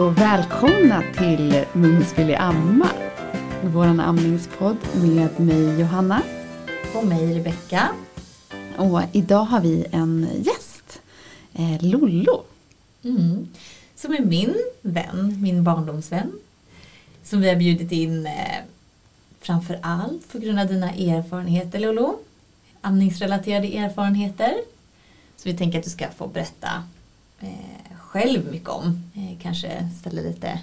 Och välkomna till Mums vill amma. Vår amningspodd med mig Johanna. Och mig Rebecka. Och idag har vi en gäst, eh, Lollo. Mm. Som är min vän, min barndomsvän. Som vi har bjudit in eh, framför allt på grund av dina erfarenheter Lollo. Amningsrelaterade erfarenheter. Så vi tänker att du ska få berätta eh, själv mycket om. Eh, kanske ställa lite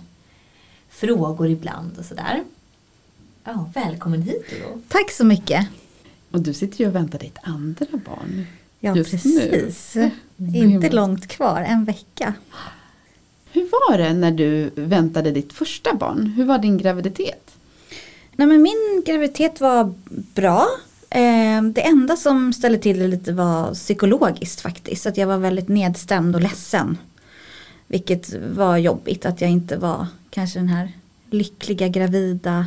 frågor ibland och sådär. Ja, välkommen hit då. Tack så mycket. Och du sitter ju och väntar ditt andra barn. Ja, Just precis. nu. Inte långt kvar, en vecka. Hur var det när du väntade ditt första barn? Hur var din graviditet? Nej, men min graviditet var bra. Eh, Det enda som ställde till det lite var psykologiskt faktiskt. Att jag var väldigt nedstämd och ledsen. Vilket var jobbigt att jag inte var kanske den här lyckliga gravida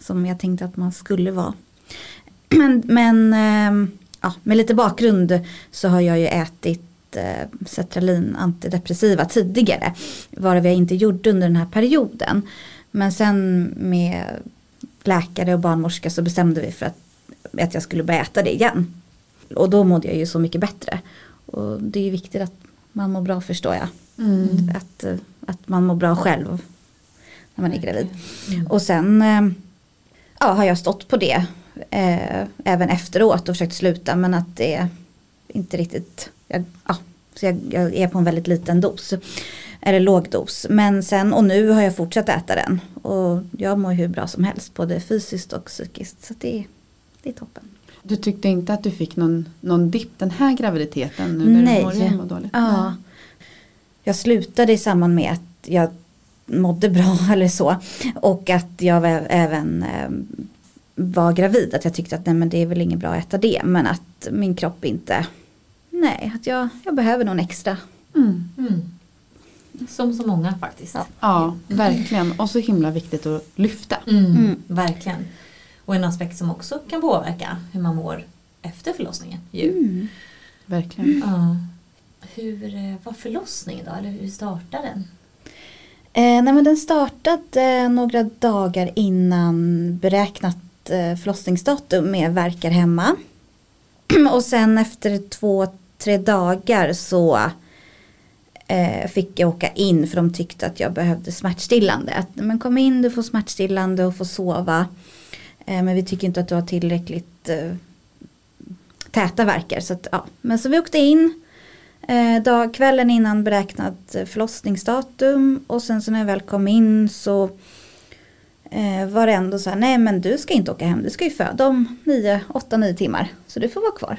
som jag tänkte att man skulle vara. Men, men ehm, ja, med lite bakgrund så har jag ju ätit Cetralin Sertralin antidepressiva tidigare. Varav jag inte gjorde under den här perioden. Men sen med läkare och barnmorska så bestämde vi för att, att jag skulle börja äta det igen. Och då mådde jag ju så mycket bättre. Och det är ju viktigt att man mår bra förstår jag. Att, eh, att man mår bra själv när man är gravid. Mm. Och sen eh, ja, har jag stått på det eh, även efteråt och försökt sluta men att det inte riktigt, jag, ja, så jag, jag är på en väldigt liten dos. Eller låg dos. Men sen och nu har jag fortsatt äta den. Och jag mår hur bra som helst både fysiskt och psykiskt. Så det, det är toppen. Du tyckte inte att du fick någon, någon dipp den här graviditeten nu när Nej. du började må dåligt? Ja. Jag slutade i samband med att jag mådde bra eller så. Och att jag även eh, var gravid. Att jag tyckte att nej men det är väl inget bra att äta det. Men att min kropp inte, nej att jag, jag behöver någon extra. Mm. Mm. Som så många faktiskt. Ja. Ja, verkligen. Och så himla viktigt att lyfta. Mm, Mm. Verkligen. Och en aspekt som också kan påverka hur man mår efter förlossningen. Ju. Mm. Verkligen. Ja. Hur eh, var förlossningen då? Eller hur startade den? Eh, nej men den startade eh, några dagar innan beräknat eh, förlossningsdatum med verkar hemma. Och sen efter två, tre dagar så eh, fick jag åka in för de tyckte att jag behövde smärtstillande. Att, men kom in, du får smärtstillande och får sova. Eh, men vi tycker inte att du har tillräckligt eh, täta verkar. Så, att, ja. men så vi åkte in eh, dag, kvällen innan beräknat förlossningsdatum. Och sen så när jag väl kom in så eh, var det ändå så här, nej men du ska inte åka hem, du ska ju föda om 8-9 timmar. Så du får vara kvar.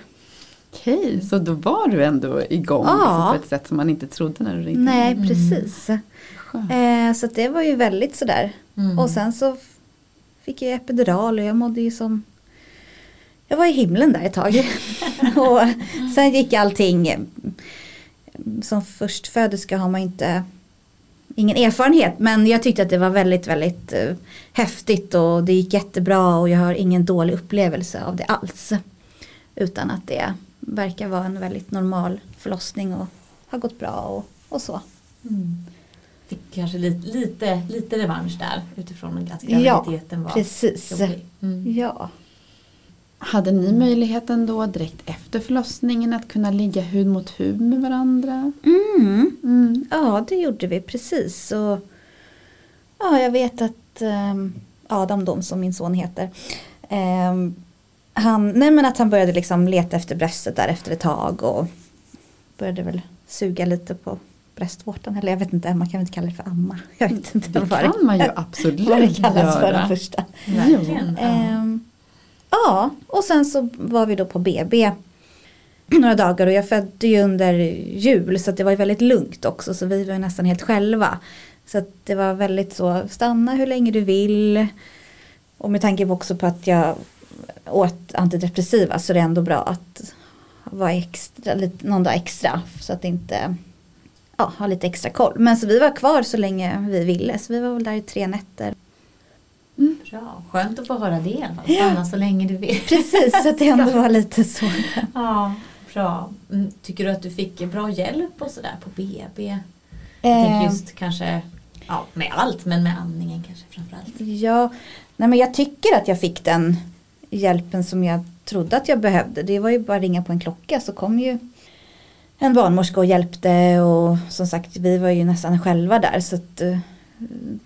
Okej, så då var du ändå igång Ja. på ett sätt som man inte trodde när du ringde? Nej, Mm. precis. Eh, så det var ju väldigt sådär. Mm. Och sen så fick jag epidural och jag mådde ju som Jag var i himlen där ett tag. och sen gick allting Som förstföderska har man inte Ingen erfarenhet men jag tyckte att det var väldigt väldigt eh, häftigt och det gick jättebra och jag har ingen dålig upplevelse av det alls. Utan att det verkar vara en väldigt normal förlossning och har gått bra och, och så. Mm. Fick kanske lite, lite, lite revansch där utifrån att Ja, graviditeten var Precis. jobbig. Mm. Ja. Hade ni möjligheten då direkt efter förlossningen att kunna ligga hud mot hud med varandra? Mm. Mm. Ja, det gjorde vi precis. Och, ja, jag vet att ehm, Adam Dom, som min son heter, ehm, han, nej men att han började liksom leta efter bröstet där efter ett tag och började väl suga lite på bröstvårtan. Eller jag vet inte, man kan väl inte kalla det för amma. Jag vet inte Det kan man ju absolut vad det kallas för göra. den första. Verkligen. Ja. Ja, och sen så var vi då på BB några dagar och jag födde ju under jul så att det var ju väldigt lugnt också så vi var ju nästan helt själva. Så att det var väldigt så, stanna hur länge du vill. Och med tanke på också på att jag åt antidepressiva så det är ändå bra att vara extra, lite, någon dag extra så att inte ja, ha lite extra koll. Men så vi var kvar så länge vi ville så vi var väl där i tre nätter. Bra, skönt att få höra det i alla fall. Stanna så länge du vill. Precis, så att det ändå var lite så. Ja, bra. Mm, Tycker du att du fick bra hjälp och sådär på BB? Jag Eh. tänker just kanske, ja med allt men med amningen kanske framförallt. Ja, nej men jag tycker att jag fick den hjälpen som jag trodde att jag behövde. Det var ju bara att ringa på en klocka så kom ju en barnmorska och hjälpte och som sagt vi var ju nästan själva där så att eh,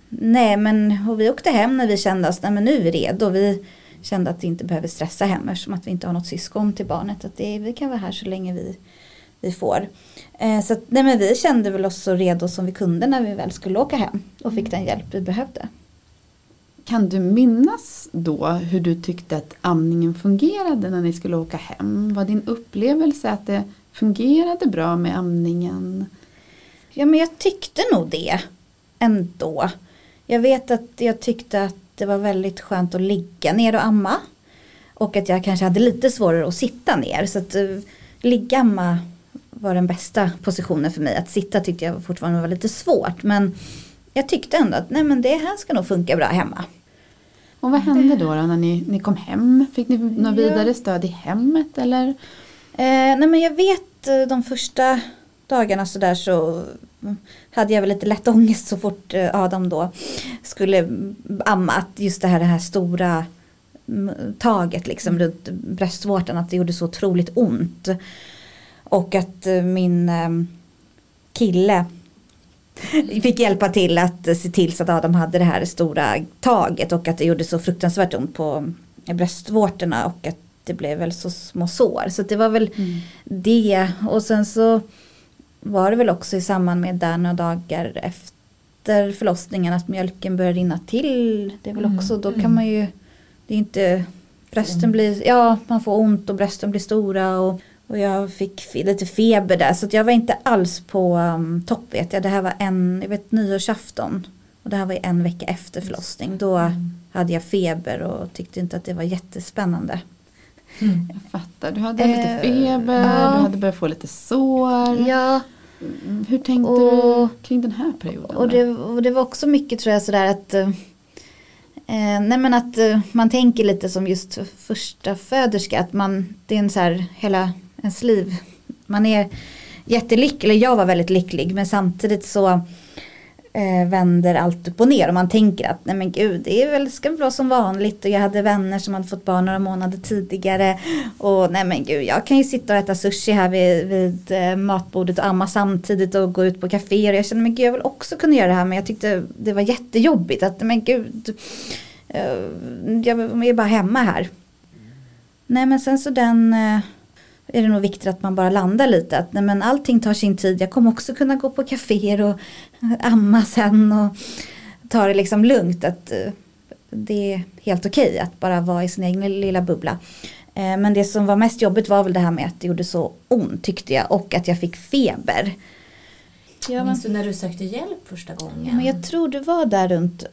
nej men och vi åkte hem när vi kände oss, nej men nu är vi redo. Vi kände att vi inte behöver stressa hem eftersom att vi inte har något syskon till barnet. Att det, vi kan vara här så länge vi, vi får. Eh, så att, nej men vi kände väl oss så redo som vi kunde när vi väl skulle åka hem och fick den hjälp vi behövde. Kan du minnas då hur du tyckte att amningen fungerade när ni skulle åka hem? Var din upplevelse att det fungerade bra med amningen? Ja men jag tyckte nog det ändå. Jag vet att jag tyckte att det var väldigt skönt att ligga ner och amma. Och att jag kanske hade lite svårare att sitta ner. Så att uh, ligga amma var den bästa positionen för mig. Att sitta tyckte jag fortfarande var lite svårt. Men jag tyckte ändå att nej men det här ska nog funka bra hemma. Och vad hände då, då när ni, ni kom hem? Fick ni något vidare stöd i hemmet eller? Eh, nej men jag vet eh, de första dagarna så där så hade jag väl lite lätt ångest så fort eh, Adam då skulle amma. Att just det här, det här stora mm, taget liksom runt bröstvårtan att det gjorde så otroligt ont. Och att eh, min eh, kille fick hjälpa till att eh, se till så att Adam hade det här stora taget och att det gjorde så fruktansvärt ont på bröstvårtorna och att det blev väl så små sår. Så det var väl det och sen så var det väl också i samband med där några dagar efter förlossningen att mjölken började rinna till. Det är väl Mm, också, då mm. kan man ju, det är inte, brösten blir, ja man får ont och brösten blir stora och, och jag fick lite feber där så jag var inte alls på um, topp vet jag. Det här var en, jag vet nyårsafton och det här var en vecka efter förlossning. Då Mm. hade jag feber och tyckte inte att det var jättespännande. Mm. Jag fattar, du hade lite Eh, feber, ja. du hade börjat få lite sår. Ja, Mm, Hur tänkte Och- du kring den här perioden? Och det, och det var också mycket tror jag sådär att eh, eh, Nej men att eh, man tänker lite som just första föderska att man Det är en så här hela ens liv Man är jättelycklig, eller jag var väldigt lycklig men samtidigt så eh, vänder allt upp och ner. Och man tänker att nej men gud det är väl, ska väl vara som vanligt. Och jag hade vänner som hade fått barn några månader tidigare. Och nej men gud jag kan ju sitta och äta sushi här vid, vid eh, matbordet och amma samtidigt och gå ut på kaféer och jag känner men gud jag vill också kunna göra det här. Men jag tyckte det var jättejobbigt att nej men gud eh, jag är bara hemma här. Nej men sen så den eh, är det nog viktigt att man bara landar lite. Att nej, men allting tar sin tid. Jag kommer också kunna gå på kaféer och amma sen och ta det liksom lugnt. Att eh, det är helt okej att bara vara i sin egen lilla bubbla. Eh, Men det som var mest jobbigt var väl det här med att det gjorde så ont tyckte jag och att jag fick feber. Ja, men, Minns du när du sökte hjälp första gången? men jag tror det var där runt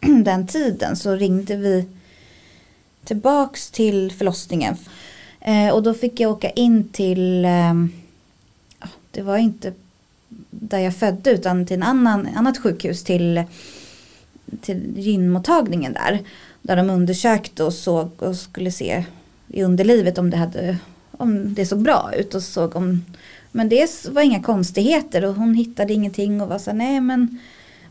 den tiden så ringde vi tillbaks till förlossningen. Eh, och då fick jag åka in till, ehm, det var inte där jag födde utan till en annan, annat sjukhus till, till gynmottagningen där. Där de undersökte och såg och skulle se i underlivet om det, hade, om det såg bra ut och såg om men det var inga konstigheter och hon hittade ingenting och var så här, nej men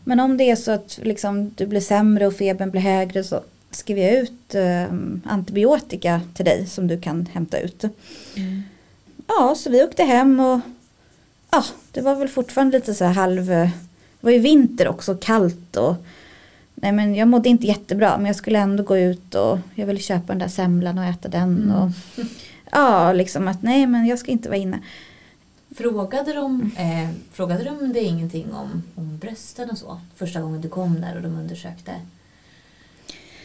men om det är så att liksom, du blir sämre och febern blir högre så skriver jag ut eh, antibiotika till dig som du kan hämta ut. Mm. Ja, så vi åkte hem och ja, det var väl fortfarande lite så här halv, det var ju vinter också, kallt och nej men jag mådde inte jättebra men jag skulle ändå gå ut och jag ville köpa den där semlan och äta den Mm. och ja, liksom att nej men jag ska inte vara inne. Frågade de, eh, frågade de dig ingenting om, om brösten och så? Första gången du kom där och de undersökte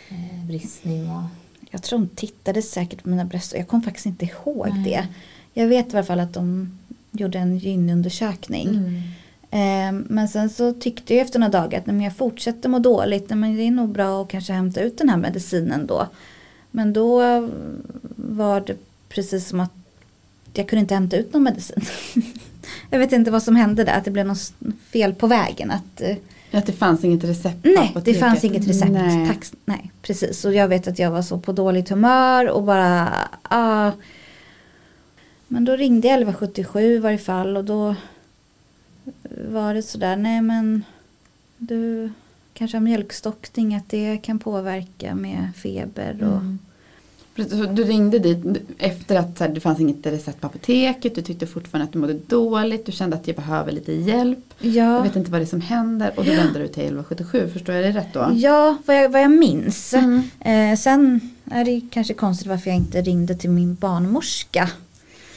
eh, bristning och... Jag tror de tittade säkert på mina bröst och jag kommer faktiskt inte ihåg Nej. det. Jag vet i alla fall att de gjorde en gynundersökning. Mm. Eh, men sen så tyckte jag efter några dagar att nej, men jag fortsätter må dåligt. Nej, men det är nog bra att kanske hämta ut den här medicinen då. Men då var det precis som att jag kunde inte hämta ut någon medicin. jag vet inte vad som hände där, att det blev något fel på vägen. Att, eh, Att det fanns inget recept på nej, det apoteket. fanns inget recept. Nej. Tack, nej, precis. Och jag vet att jag var så på dåligt humör och bara, ah. Men då ringde jag 1177 i varje fall och då var det sådär, nej men du kanske har mjölkstockning, att det kan påverka med feber och Mm. Du ringde dit efter att här, det fanns inget recept på apoteket, du tyckte fortfarande att du mådde dåligt, du kände att jag behöver lite hjälp. Jag ja, vet inte vad det är som händer och då vände du till 1177, förstår jag det rätt då? ja vad, jag, vad jag minns. Mm. Eh, sen är det kanske konstigt varför jag inte ringde till min barnmorska.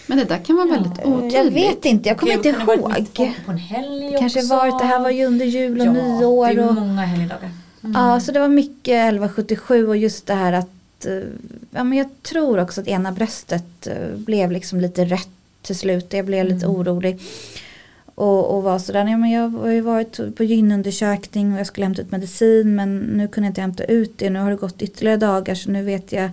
Men det där kan vara Ja, väldigt otydligt. Jag vet inte, jag kommer Okej, inte ihåg. mitt på, på en helg Det kanske också? varit, det här var ju under jul och ja, nyår. det är många helgdagar. Mm. Ja, så det var mycket 1177 och just det här att eh, ja, men jag tror också att ena bröstet eh, blev liksom lite rött till slut. Jag blev lite Mm. orolig. Och, och var sådär, ja, men jag har ju varit på gynundersökning och jag skulle hämta ut medicin men nu kunde jag inte hämta ut det. Nu har det gått ytterligare dagar så nu vet jag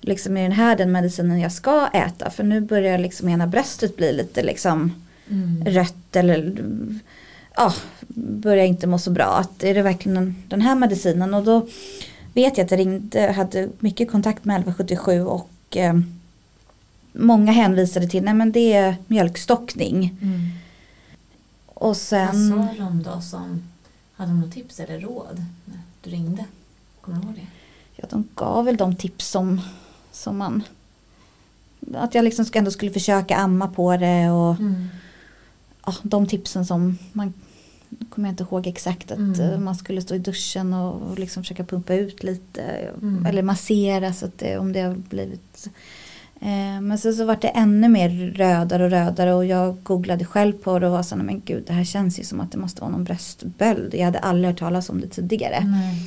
liksom är den här den medicinen jag ska äta. För nu börjar liksom ena bröstet bli lite liksom Mm. rött eller ja, börjar inte må så bra. Att är det verkligen den här medicinen? Och då vet jag att jag ringde, hade mycket kontakt med 1177 och eh, många hänvisade till nej men det är mjölkstockning. Mm. Och Vad sen, sa de då som, hade de något tips eller råd när du ringde? Kommer du ihåg det? ja de gav väl de tips som, som man att jag liksom ändå skulle försöka amma på det och Mm. ja, de tipsen som man kommer jag inte ihåg exakt att Mm. eh, man skulle stå i duschen och, liksom försöka pumpa ut lite Mm. eller massera så att det, om det har blivit eh, men sen så var det ännu mer rödare och rödare och jag googlade själv på det och var så här, men gud det här känns ju som att det måste vara någon bröstböld. Jag hade aldrig hört talas om det tidigare. Nej.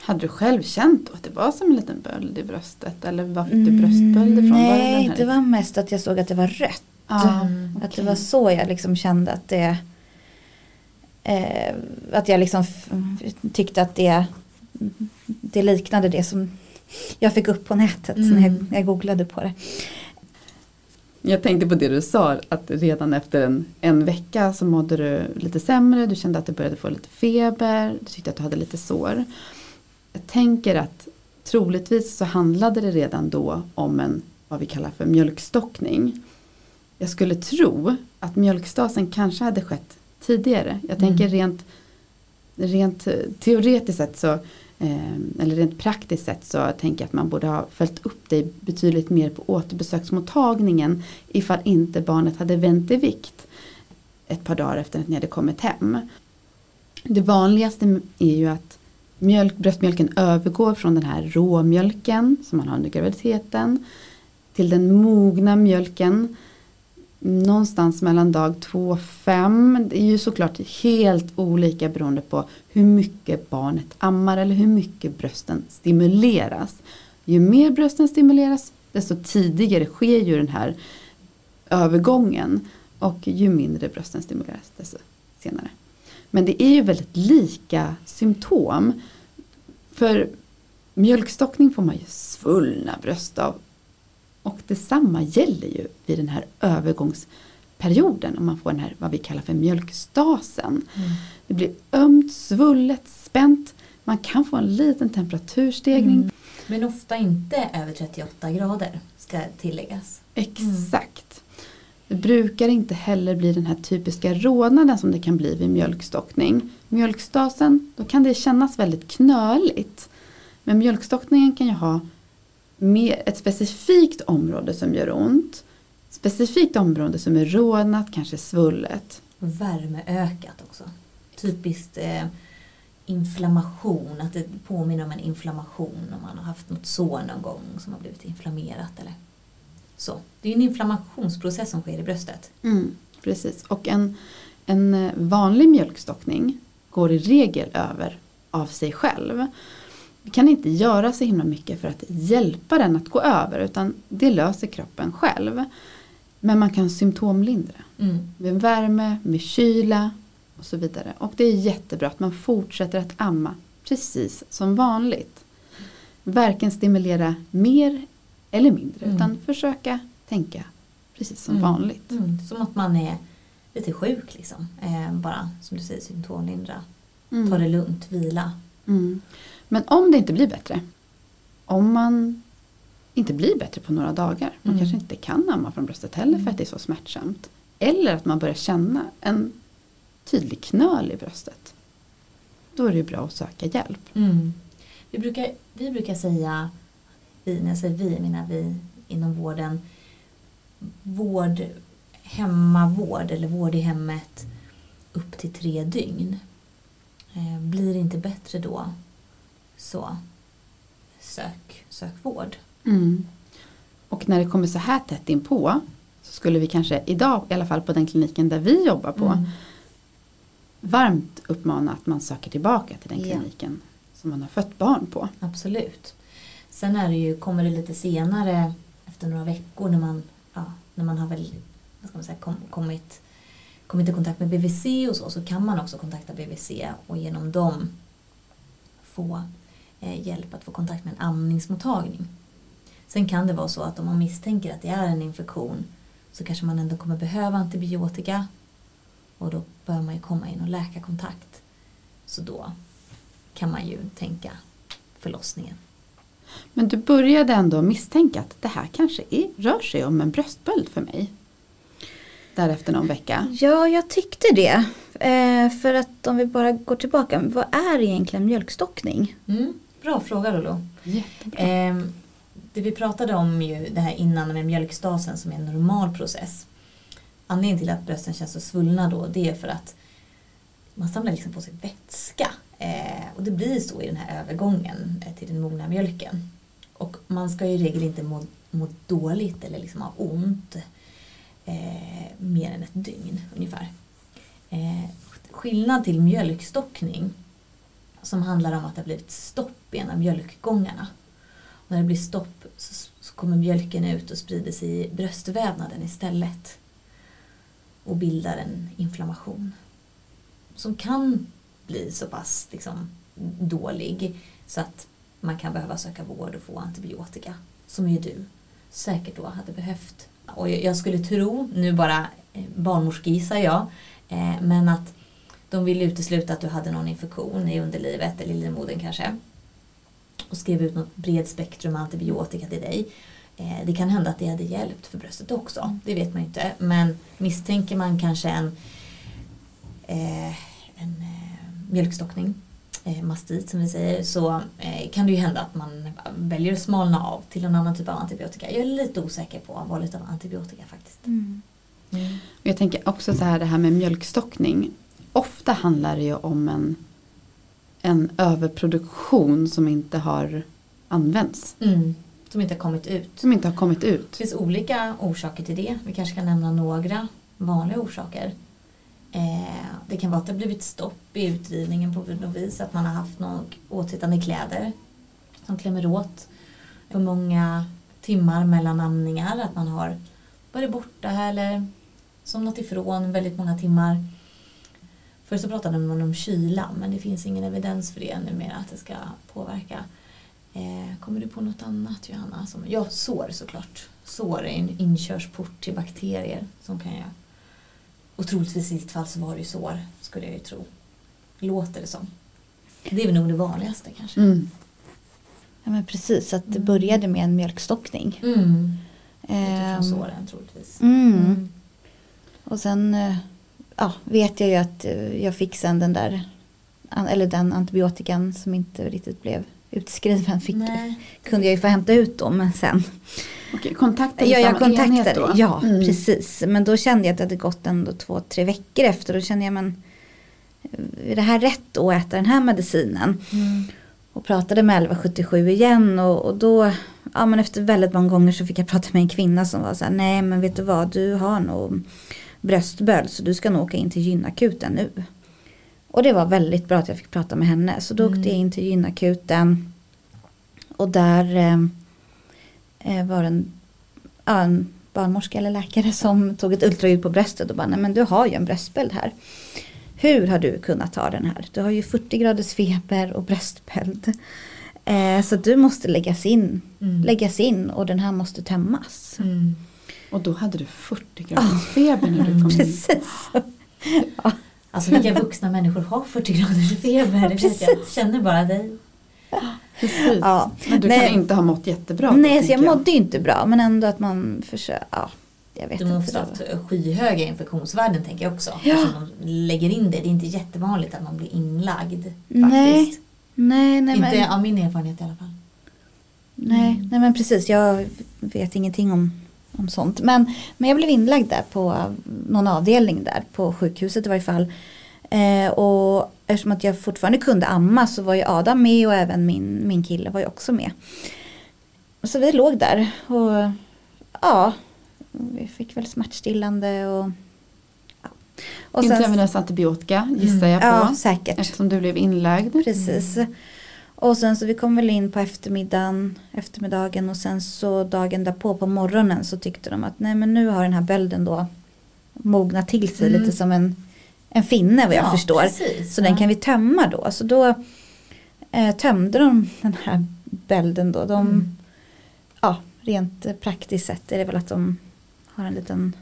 Hade du själv känt då att det var som en liten böld i bröstet? Eller var fick du bröstböld ifrån? Var det den Nej, här- det var mest att jag såg att det var rött. Ja, Mm. Att det var så jag liksom kände att det eh, Att jag liksom tyckte att det Det liknade det som jag fick upp på nätet Mm. när jag, jag googlade på det. Jag tänkte på det du sa, att redan efter en, en vecka så mådde du lite sämre, du kände att du började få lite feber, du tyckte att du hade lite sår. Jag tänker att troligtvis så handlade det redan då om en, vad vi kallar för mjölkstockning. Jag skulle tro att mjölkstasen kanske hade skett tidigare. Jag tänker Mm. rent, rent eh, teoretiskt sett så eh, eller rent praktiskt sett så tänker jag att man borde ha följt upp dig betydligt mer på återbesöksmottagningen ifall inte barnet hade vänt i vikt ett par dagar efter att ni hade kommit hem. Det vanligaste är ju att mjölk, bröstmjölken övergår från den här råmjölken som man har under graviditeten till den mogna mjölken någonstans mellan dag två och fem. Det är ju såklart helt olika beroende på hur mycket barnet ammar eller hur mycket brösten stimuleras. Ju mer brösten stimuleras desto tidigare sker ju den här övergången och ju mindre brösten stimuleras desto senare. Men det är ju väldigt lika symptom. För mjölkstockning får man ju svullna bröst av och detsamma gäller ju vid den här övergångsperioden om man får den här vad vi kallar för mjölkstasen. Mm. Det blir ömt, svullet, spänt. Man kan få en liten temperaturstegring. Mm. Men ofta inte över 38 grader ska tilläggas. Exakt. Det brukar inte heller bli den här typiska rodnaden som det kan bli vid mjölkstockning. Mjölkstasen, då kan det kännas väldigt knöligt. Men mjölkstockningen kan ju ha mer ett specifikt område som gör ont. Specifikt område som är rodnat, kanske svullet. Värmeökat också. Typiskt eh, inflammation, att det påminner om en inflammation om man har haft något sår någon gång som har blivit inflammerat eller så. Det är en inflammationsprocess som sker i bröstet. Mm, precis. Och en, en eh, vanlig mjölkstockning går i regel över av sig själv. Vi kan inte göra så himla mycket för att hjälpa den att gå över utan det löser kroppen själv. Men man kan symptomlindra Mm. med värme, med kyla och så vidare. Och det är jättebra att man fortsätter att amma precis som vanligt. Varken stimulera mer eller mindre Mm. utan försöka tänka precis som Mm. vanligt. Mm. Som att man är lite sjuk liksom. Eh, bara som du säger symptomlindra. Mm. Ta det lugnt, vila. Mm. Men om det inte blir bättre. Om man inte blir bättre på några dagar. Man Mm. kanske inte kan amma från bröstet heller för att det är så smärtsamt. Eller att man börjar känna en tydlig knöl i bröstet. Då är det bra att söka hjälp. Mm. Vi, brukar, vi brukar säga, vi, när jag säger vi menar vi inom vården, vård, hemmavård eller vård i hemmet upp till tre dygn. Eh, blir inte bättre då så sök, sök vård. Mm. Och när det kommer så här tätt inpå så skulle vi kanske idag, i alla fall på den kliniken där vi jobbar på, Mm. varmt uppmana att man söker tillbaka till den Ja. kliniken som man har fött barn på. Absolut. Sen är det ju, kommer det lite senare efter några veckor när man, ja, när man har väl, vad ska man säga, kom, kommit, kommit i kontakt med BVC och så, så kan man också kontakta BVC och genom dem få eh, hjälp att få kontakt med en amningsmottagning. Sen kan det vara så att om man misstänker att det är en infektion så kanske man ändå kommer behöva antibiotika och då bör man ju komma in och läkarkontakt. Så då kan man ju tänka förlossningen. Men du började ändå misstänka att det här kanske är, rör sig om en bröstböld för mig. Därefter någon vecka. Ja, jag tyckte det. Eh, för att om vi bara går tillbaka, vad är egentligen mjölkstockning? Mm, bra fråga Lolo. Jättebra. Ehm, det vi pratade om ju det här innan med mjölkstasen som är en normal process. Anledningen till att brösten känns så svullna då det är för att man samlar liksom på sig vätska. Eh, och det blir så i den här övergången eh, till den mogna mjölken. Och man ska ju i regel inte må, må dåligt eller liksom ha ont eh, mer än ett dygn ungefär. Eh, skillnad till mjölkstockning som handlar om att det har blivit stopp i en av mjölkgångarna. Och när det blir stopp så, så kommer mjölken ut och sprider sig i bröstvävnaden istället. Och bildar en inflammation. Som kan bli så pass liksom, dålig så att man kan behöva söka vård och få antibiotika. Som ju du säkert då hade behövt. Och jag skulle tro, nu bara eh, barnmorskisar jag, eh, men att de ville utesluta att du hade någon infektion i underlivet eller i livmodern kanske. Och skrev ut något bredspektrum antibiotika till dig. Eh, det kan hända att det hade hjälpt för bröstet också. Det vet man ju inte. Men misstänker man kanske en, en mjölkstockning, mastit som vi säger, så eh, kan det ju hända att man väljer att smalna av till en annan typ av antibiotika. Jag är lite osäker på valet av antibiotika faktiskt. Mm. Och Jag tänker också så här det här med mjölkstockning. Ofta handlar det ju om en, en överproduktion som inte har använts. Mm. Som inte har kommit ut. Som inte har kommit Det ut. finns olika orsaker till det. Vi kanske kan nämna några vanliga orsaker. Eh, det kan vara att det har blivit stopp i utdrivningen på något vis. Att man har haft några åtsittande kläder som klämmer åt. För många timmar mellan amningar. Att man har varit borta eller somnat ifrån väldigt många timmar. Förr så pratade man om kyla men det finns ingen evidens för det numera att det ska påverka. Eh, kommer du på något annat Johanna? Som, ja, sår såklart. Sår är en inkörsport till bakterier som kan göra. Och troligtvis i ditt fall så var det ju sår, skulle jag ju tro. Låter det som. Det är väl nog det vanligaste kanske. Mm. Ja, men precis, att det Mm. började med en mjölkstockning. Mm. Utifrån Ehm, såren troligtvis. mm. Och sen eh, ja, vet jag ju att eh, jag fick sen den där eller den antibiotikan som inte riktigt blev utskriven fick, Nej. kunde jag ju få hämta ut men sen Okej, kontaktade Ja, jag enhet kontaktade, då? ja Mm. precis. Men då kände jag att det hade gått ändå två, tre veckor efter. Då kände jag, men är det här rätt att äta den här medicinen? Mm. Och pratade med 1177 igen och, och då, ja men efter väldigt många gånger så fick jag prata med en kvinna som var så här, nej men vet du vad, du har nog bröstböld så du ska nog åka in till gynakuten nu. Och det var väldigt bra att jag fick prata med henne. Så då Mm. åkte jag in till gynakuten. Och där eh, eh, var en, ja, en barnmorska eller läkare som tog ett ultraljud på bröstet och bara, nej men du har ju en bröstböld här. Hur har du kunnat ta den här? Du har ju 40 graders feber och bröstböld. Eh, så du måste läggas in, Mm. läggas in och den här måste tömmas. Mm. Och då hade du 40 graders feber när du kom in. Precis. Alltså vilka vuxna människor har 40 graders feber? Det vet jag. Precis. Känner bara dig. Precis. Ja. Men du Nej. kan inte ha mått jättebra. Nej, så jag tänker mådde ju inte bra men ändå att man försöker, ja. Jag vet De inte. har det var- haft skyhöga infektionsvärden tänker jag också. Ja. Eftersom de lägger in det. Det är inte jättevanligt att man blir inlagd. Nej, Faktiskt. Nej, nej, inte men, av min erfarenhet i alla fall. nej, nej men precis. Jag vet ingenting om, om sånt. Men, men jag blev inlagd där på någon avdelning där på sjukhuset i varje fall. Eh, och eftersom att jag fortfarande kunde amma så var ju Adam med och även min, min kille var ju också med. Så vi låg där och ja, vi fick väl smärtstillande och ja. Och Intravenös antibiotika gissar jag på. Ja, säkert. Eftersom du blev inlagd. Precis. Och sen så vi kom väl in på eftermiddagen, eftermiddagen och sen så dagen därpå på morgonen så tyckte de att nej men nu har den här bölden då mognat till sig Mm. lite som en, en finne vad jag Ja, förstår. precis. Så den Ja. kan vi tömma då. Så då eh, tömde de den här bölden då. De, Mm. Ja, rent praktiskt sett är det väl att de har en liten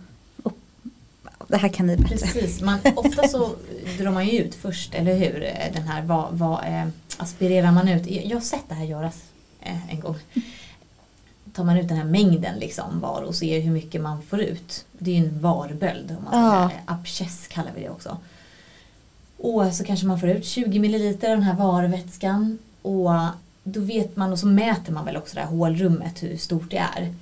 det här kan ni bättre. Precis, man, ofta så drar man ju ut först, eller hur? Eh, Den här, vad, vad eh, aspirerar man ut? Jag har sett det här göras eh, en gång. Tar man ut den här mängden liksom var och ser hur mycket man får ut. Det är ju en varböld, om man Ja. säga. Abscess kallar vi det också. Och så kanske man får ut 20 milliliter av den här varvätskan. Och då vet man och så mäter man väl också det här hålrummet hur stort det är.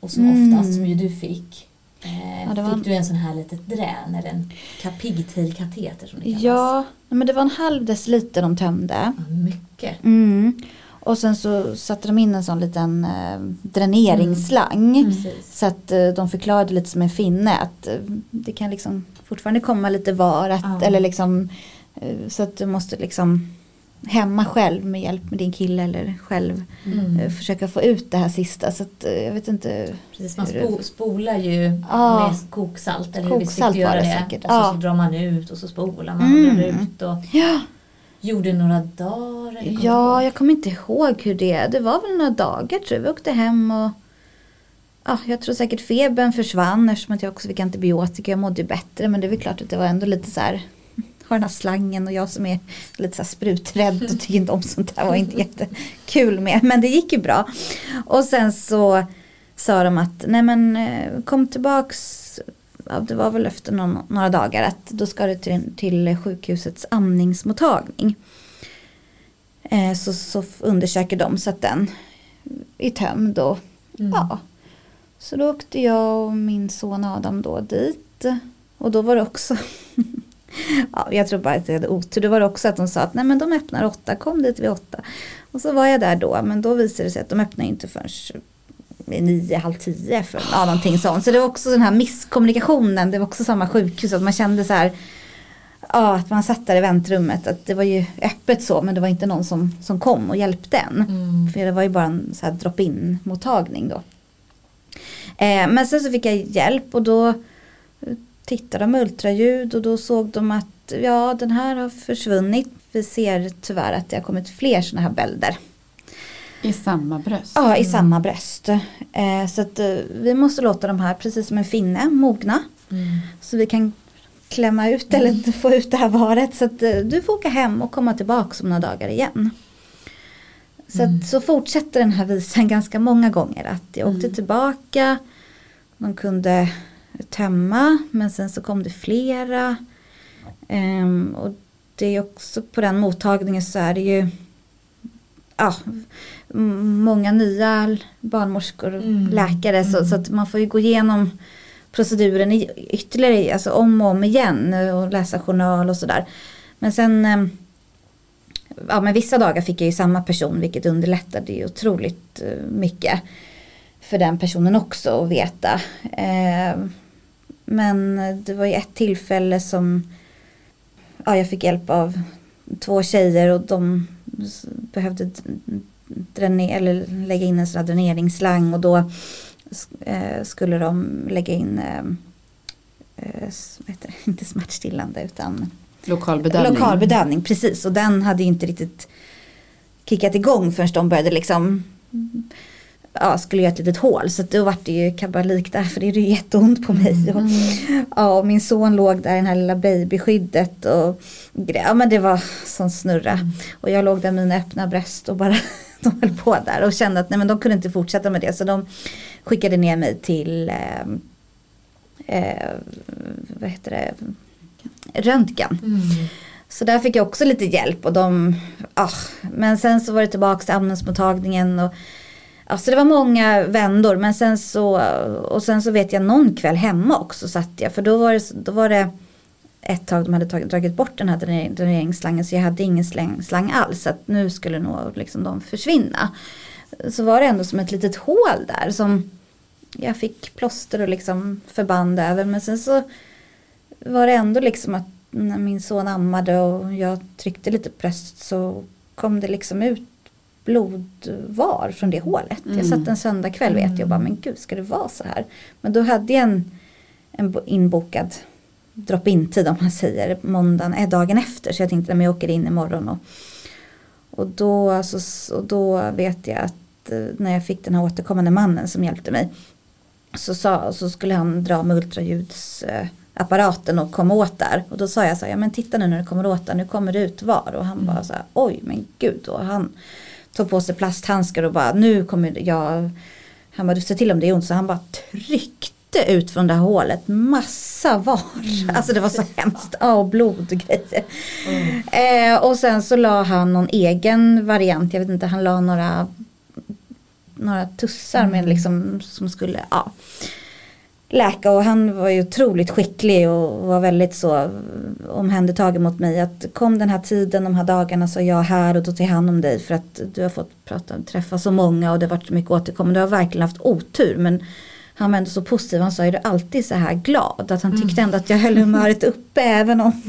Och som Mm. oftast som ju du fick. Eh, Ja, Fick du en sån här litet drän eller en ka- pigtail-kateter som det kallas? Ja, men det var en halv deciliter de tömde. Ja, Mycket. Mm. Och sen så satte de in en sån liten eh, dräneringsslang. Mm. Så att eh, de förklarade lite som en finne att eh, det kan liksom fortfarande komma lite var. Att, Ja. Eller liksom, eh, så att du måste liksom hemma själv med hjälp med din kille eller själv Mm. eh, försöka få ut det här sista. Så att eh, jag vet inte. Precis, man hur spo, spolar ju Ja. med koksalt. Eller hur vi Koksalt göra var det säkert. Och så, Ja. så drar man ut och så spolar man Mm. och drar ut. Och Ja, gjorde några dagar. eller ja, ihåg? jag kommer inte ihåg hur det Det var väl några dagar tror jag. Vi åkte hem och ja, jag tror säkert febern försvann eftersom att jag också fick antibiotika. Jag mådde ju bättre men det är väl klart att det var ändå lite så här har den här slangen och jag som är lite så spruträdd och tycker inte om sånt där var inte jättekul med. Men det gick ju bra. Och sen så sa de att nej men eh, kom tillbaks ja, det var väl efter någon, några dagar att då ska du till, till sjukhusets amningsmottagning. Eh, så, så undersöker de så att den är tömd och Mm. ja. Så då åkte jag och min son Adam då dit. Och då var det också Ja, jag tror bara att jag hade otur. Då var det också att de sa att nej men de öppnar åtta, kom dit vid åtta. Och så var jag där då, men då visade det sig att de öppnar inte förrän nio, halv tio. För, ja, någonting sånt. Så det var också den här misskommunikationen. Det var också samma sjukhus. Att man kände så här. Ja, att man satt där i väntrummet. Att det var ju öppet så, men det var inte någon som, som kom och hjälpte en. Mm. För det var ju bara en så här drop-in mottagning då. Eh, men sen så fick jag hjälp och då tittade de ultraljud och då såg de att ja den här har försvunnit. Vi ser tyvärr att det har kommit fler sådana här bälder. I samma bröst. Ja, i samma bröst. Eh, så att eh, vi måste låta de här, precis som en finne, mogna. Mm. Så vi kan klämma ut eller få ut det här varet. Så att eh, du får åka hem och komma tillbaka om några dagar igen. Så, Mm. att, så fortsätter den här visan ganska många gånger. Att jag åkte Mm. tillbaka. De kunde tömma. Men sen så kom det flera. Ehm, och det är också på den mottagningen så är det ju ja, många nya barnmorskor och Mm. läkare. Så, Mm. så att man får ju gå igenom proceduren ytterligare, alltså om och om igen och läsa journal och sådär. Men sen, eh, ja men vissa dagar fick jag ju samma person vilket underlättade ju otroligt eh, mycket för den personen också att veta. Eh, Men det var ju ett tillfälle som ja, jag fick hjälp av två tjejer och de behövde d- dräne- eller lägga in en sån här dräneringsslang och då eh, skulle de lägga in eh, eh, det? inte smärtstillande utan Lokal bedövning. lokal bedövning. Precis och den hade ju inte riktigt kickat igång förrän de började liksom ja, skulle göra ett litet hål. Så då vart det ju kabalik där för det är ju jätteont på mig. Och, ja, och min son låg där i det här lilla babyskyddet. Och, ja men det var sån snurra. Och jag låg där med mina öppna bröst och bara de höll på där och kände att nej, men de kunde inte fortsätta med det. Så de skickade ner mig till eh, eh, vad heter det? röntgen. Mm. Så där fick jag också lite hjälp och de, ah, men sen så var det tillbaka till amningsmottagningen och Alltså det var många vändor men sen så, och sen så vet jag någon kväll hemma också satt jag för då var det, då var det ett tag de hade tagit, dragit bort den här dräneringsslangen så jag hade ingen släng, slang alls. Så att nu skulle nog liksom de försvinna. Så var det ändå som ett litet hål där som jag fick plåster och liksom förband över. Men sen så var det ändå liksom att när min son ammade och jag tryckte lite på bröstet så kom det liksom ut blodvar från det hålet. Mm. Jag satt en söndagkväll vet jag och bara men gud ska det vara så här. Men då hade jag en, en inbokad drop-in tid om man säger måndagen är dagen efter så jag tänkte att jag åker in imorgon och, och, då, alltså, och då vet jag att eh, när jag fick den här återkommande mannen som hjälpte mig så, sa, så skulle han dra med ultraljudsapparaten och komma åt där. Och då sa jag så här, ja men titta nu när du kommer åt där, nu kommer det ut var. Och han mm. bara så här, oj men gud. Och han tog på sig plasthandskar och bara, nu kommer jag, han bara, du ser till om det är ont. Så han bara tryckte ut från det här hålet massa var. Mm. Alltså det var så hemskt. Ja, och blod och grejer. Mm. Eh, och sen så la han någon egen variant. Jag vet inte, han la några några tussar med mm. liksom, som skulle ja, läka och han var ju otroligt skicklig och var väldigt så omhändertagen mot mig att kom den här tiden, de här dagarna så är jag här och då tar jag hand om dig för att du har fått prata, träffa så många och det har varit så mycket återkommande. Du har verkligen haft otur men han var ändå så positiv, han sa är du alltid så här glad? Att han tyckte mm. ändå att jag höll humöret uppe även om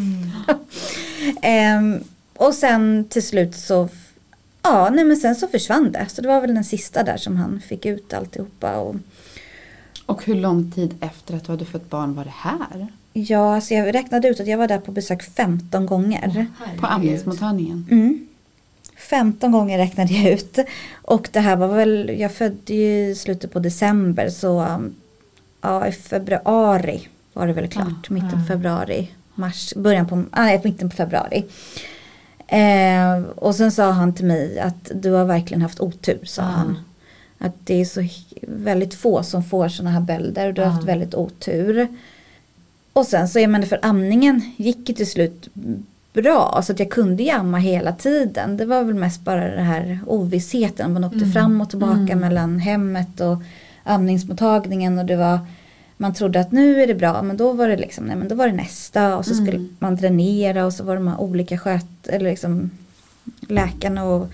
mm. um, Och sen till slut så Ja, nej men sen så försvann det. Så det var väl den sista där som han fick ut alltihopa. Och, och hur lång tid efter att du hade fött barn var det här? Ja, alltså jag räknade ut att jag var där på besök 15 gånger. Oh, på amningsmottagningen? Mm. 15 gånger räknade jag ut. Och det här var väl, jag födde ju i slutet på december så ja, i februari var det väl klart. Oh, mitten på februari, mars, början på, nej, mitten på februari. Eh, och sen sa han till mig att du har verkligen haft otur, sa mm. han. Att det är så väldigt få som får sådana här bölder och du har haft väldigt otur. Och sen så, jag menar för amningen gick ju till slut bra så att jag kunde jamma hela tiden. Det var väl mest bara den här ovissheten. Man åkte mm. fram och tillbaka mm. mellan hemmet och amningsmottagningen och det var man trodde att nu är det bra men då var det liksom, nej men då var det nästa och så skulle mm. man dränera och så var det de här olika sköt, eller liksom läkarna och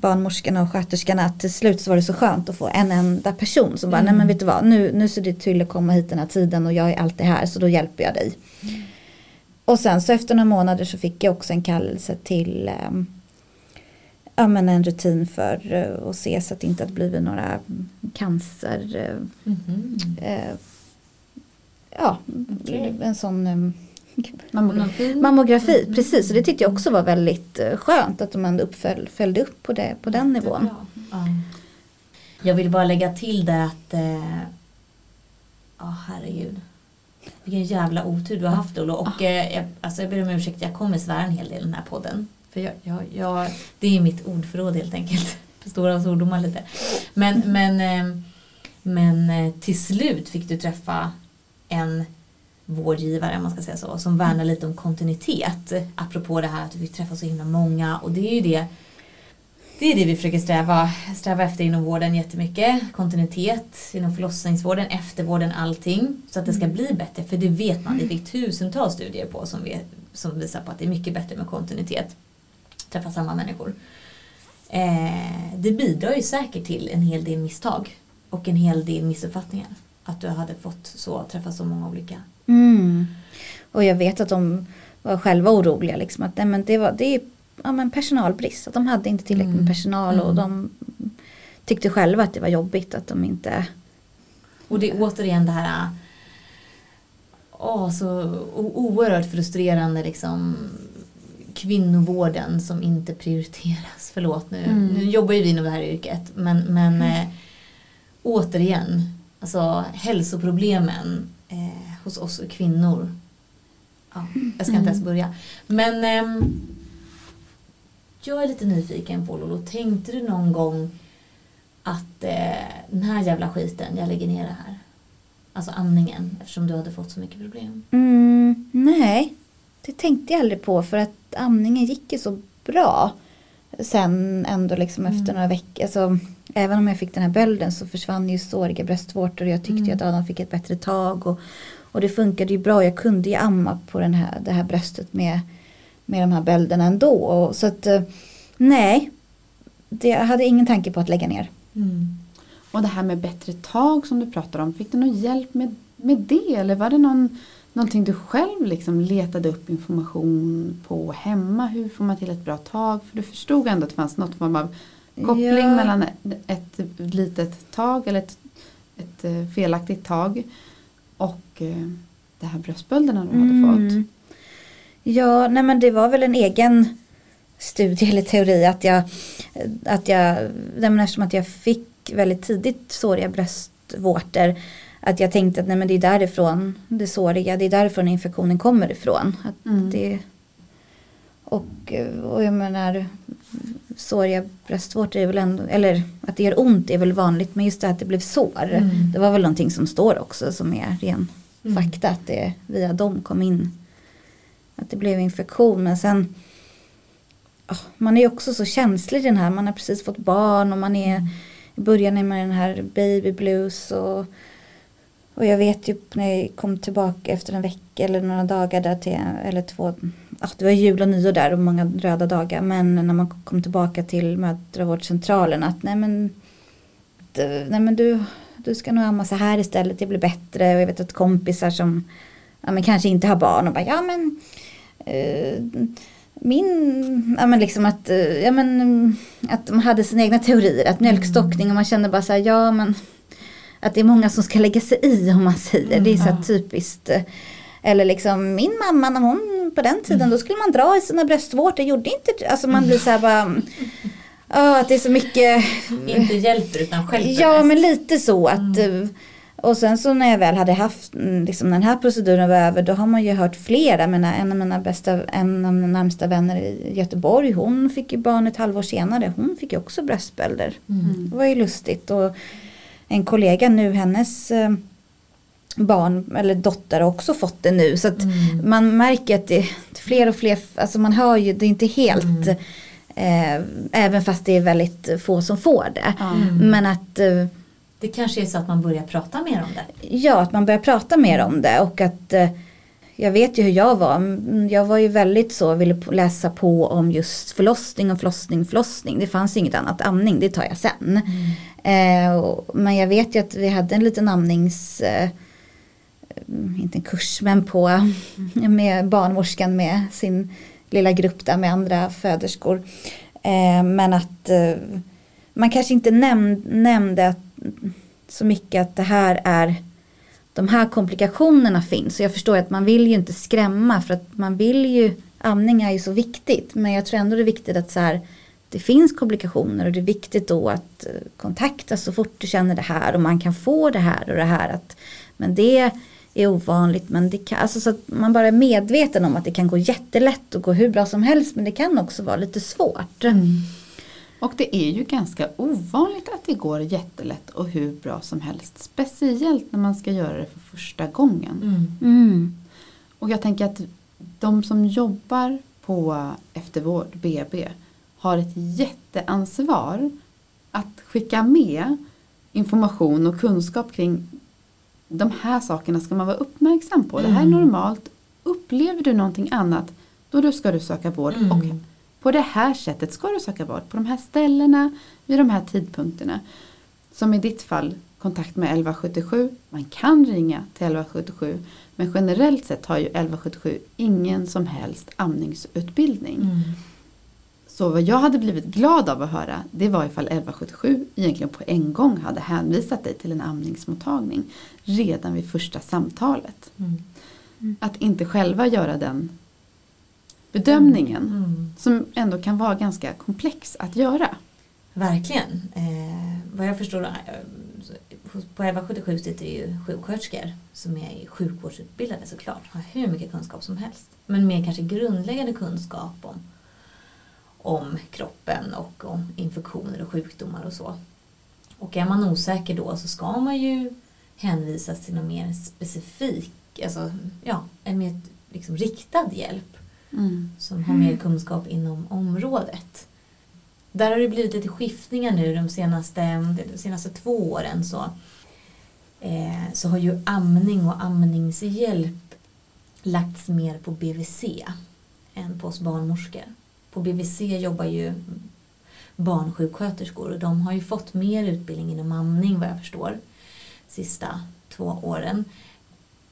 barnmorskorna och sköterskorna att till slut så var det så skönt att få en enda person som bara, mm. nej men vet du vad, nu, nu ser det till att komma hit den här tiden och jag är alltid här så då hjälper jag dig. Mm. Och sen så efter några månader så fick jag också en kallelse till um, ja, men en rutin för uh, att se så att det inte hade blivit några cancer uh, mm. ja, okay. en sån um, mammografi. mammografi mm. Precis, och det tyckte jag också var väldigt uh, skönt att de ändå uppföll, följde upp på, det, på den nivån. Ja. Jag vill bara lägga till det att, ja uh, oh, herregud. Vilken jävla otur du har haft Olof. Och uh, jag, alltså jag ber om ursäkt, jag kommer svära en hel del i den här podden. För jag, jag, jag, det är mitt ordförråd helt enkelt. Stora svordomar lite. Men, men, men till slut fick du träffa en vårdgivare, om man ska säga så, som värnar lite om kontinuitet. Apropå det här att vi träffar så himla många och det är ju det det är det vi försöker sträva, sträva efter inom vården jättemycket. Kontinuitet inom förlossningsvården, eftervården, allting. Så att det ska mm. bli bättre. För det vet man, det fick tusentals studier på som, vi, som visar på att det är mycket bättre med kontinuitet. Träffa samma människor. Eh, det bidrar ju säkert till en hel del misstag och en hel del missuppfattningar att du hade fått så, träffa så många olika. Mm. Och jag vet att de var själva oroliga liksom att nej, men det var det är ja, men personalbrist. Att de hade inte tillräckligt med mm. personal mm. och de tyckte själva att det var jobbigt att de inte Och det är återigen det här åh, så oerhört frustrerande liksom kvinnovården som inte prioriteras. Förlåt nu, mm. nu jobbar ju vi inom det här yrket men, men mm. eh, återigen, alltså hälsoproblemen eh, hos oss kvinnor. Ja, jag ska inte ens börja. Men ehm, jag är lite nyfiken på Lolo, tänkte du någon gång att eh, den här jävla skiten, jag lägger ner det här? Alltså amningen, eftersom du hade fått så mycket problem. Mm, nej, det tänkte jag aldrig på för att amningen gick ju så bra. Sen ändå liksom efter Mm. några veckor, alltså, även om jag fick den här bölden så försvann ju såriga bröstvårtor och jag tyckte Mm. att Adam fick ett bättre tag. Och, och det funkade ju bra, jag kunde ju amma på den här, det här bröstet med, med de här bölderna ändå. Och, så att eh, nej, det, jag hade ingen tanke på att lägga ner. Och det här med bättre tag som du pratar om, fick du någon hjälp med, med det? Eller var det någon, någonting du själv liksom letade upp information på hemma? Hur får man till ett bra tag? För du förstod ändå att det fanns något form av koppling Ja. mellan ett, ett litet tag eller ett, ett eh, felaktigt tag och eh, det här bröstbölderna du hade fått. Mm. Ja, nej men det var väl en egen studie eller teori att jag, att jag nej men eftersom att jag fick väldigt tidigt såriga bröstvårtor att jag tänkte att nej men det är därifrån det såriga, det är därifrån infektionen kommer ifrån. Att Mm. det, och, och jag menar såriga bröstvårtor är väl ändå, eller att det gör ont är väl vanligt men just det att det blev sår. Mm. Det var väl någonting som står också som är ren Mm. fakta att det via dem kom in. Att det blev infektion men sen ja, man är ju också så känslig i den här, man har precis fått barn och man är i början med den här baby blues och, och jag vet ju när jag kom tillbaka efter en vecka eller några dagar där till, eller två, ja, det var jul och nyår där och många röda dagar men när man kom tillbaka till mödravårdscentralen att nej men, nej men du, du ska nog amma så här istället, det blir bättre. Och jag vet att kompisar som ja, men kanske inte har barn och bara ja men eh, min, ja men liksom att, eh, ja men att de hade sina egna teorier, att mjölkstockning och man kände bara så här, ja men att det är många som ska lägga sig i om man säger, det är så ja. typiskt. Eller liksom min mamma när hon på den tiden då skulle man dra i sina bröstvårtor, gjorde inte, alltså man blir så här bara, ja att det är så mycket Inte hjälper utan stjälper Ja men lite så att eh, Och sen så när jag väl hade haft mm, liksom, den här proceduren var över då har man ju hört flera. Jag menar, en av mina bästa, en av mina närmsta vänner i Göteborg hon fick ju barn ett halvår senare. Hon fick ju också bröstbölder. Mm. Det var ju lustigt och en kollega nu hennes eh, barn eller dotter har också fått det nu. Så att Mm. man märker att det är fler och fler, alltså man hör ju, det är inte helt Mm. Eh, Även fast det är väldigt få som får det. Mm. Men att eh, Det kanske är så att man börjar prata mer om det. Ja, att man börjar prata mer om det och att eh, jag vet ju hur jag var. Mm, Jag var ju väldigt så, ville läsa på om just förlossning och förlossning, förlossning. Det fanns inget annat, amning det tar jag sen. Eh, och, men jag vet ju att vi hade en liten amnings, eh, mm, inte en kurs men på, med barnmorskan med sin lilla grupp där med andra föderskor. Eh, men att eh, man kanske inte näm- nämnde att, så mycket att det här är de här komplikationerna finns. Så jag förstår att man vill ju inte skrämma för att man vill ju, amning är ju så viktigt. Men jag tror ändå det är viktigt att så här, det finns komplikationer och det är viktigt då att eh, kontakta så fort du känner det här och man kan få det här och det här. Att, men det är ovanligt men det kan, alltså så att man bara är medveten om att det kan gå jättelätt och gå hur bra som helst men det kan också vara lite svårt. Och det är ju ganska ovanligt att det går jättelätt och hur bra som helst. Speciellt när man ska göra det för första gången. Mm. Mm. Och jag tänker att de som jobbar på eftervård, BB, har ett jätteansvar att skicka med information och kunskap kring de här sakerna ska man vara uppmärksam på. Det här är Mm. normalt. Upplever du någonting annat, då ska du söka vård. Mm. Och på det här sättet ska du söka vård. På de här ställena, vid de här tidpunkterna. Som i ditt fall, kontakt med 1177. Man kan ringa till 1177. Men generellt sett har ju 1177 ingen som helst amningsutbildning. Mm. Så vad jag hade blivit glad av att höra det var ifall 1177 egentligen på en gång hade hänvisat dig till en amningsmottagning redan vid första samtalet. Mm. Att inte själva göra den bedömningen Mm. som ändå kan vara ganska komplex att göra. Verkligen. Eh, vad jag förstår, eh, på 1177 sitter det ju sjuksköterskor som är sjukvårdsutbildade såklart, har hur mycket kunskap som helst. Men mer kanske grundläggande kunskap om, om kroppen och om infektioner och sjukdomar och så. Och är man osäker då så ska man ju hänvisas till någon mer specifik, alltså ja, en mer liksom riktad hjälp Mm. som har mer kunskap inom området. Där har det blivit lite skiftningar nu de senaste, de senaste två åren. Så, eh, så har ju amning och amningshjälp lagts mer på BVC än på oss barnmorskor. På BVC jobbar ju barnsjuksköterskor och de har ju fått mer utbildning inom amning vad jag förstår sista två åren.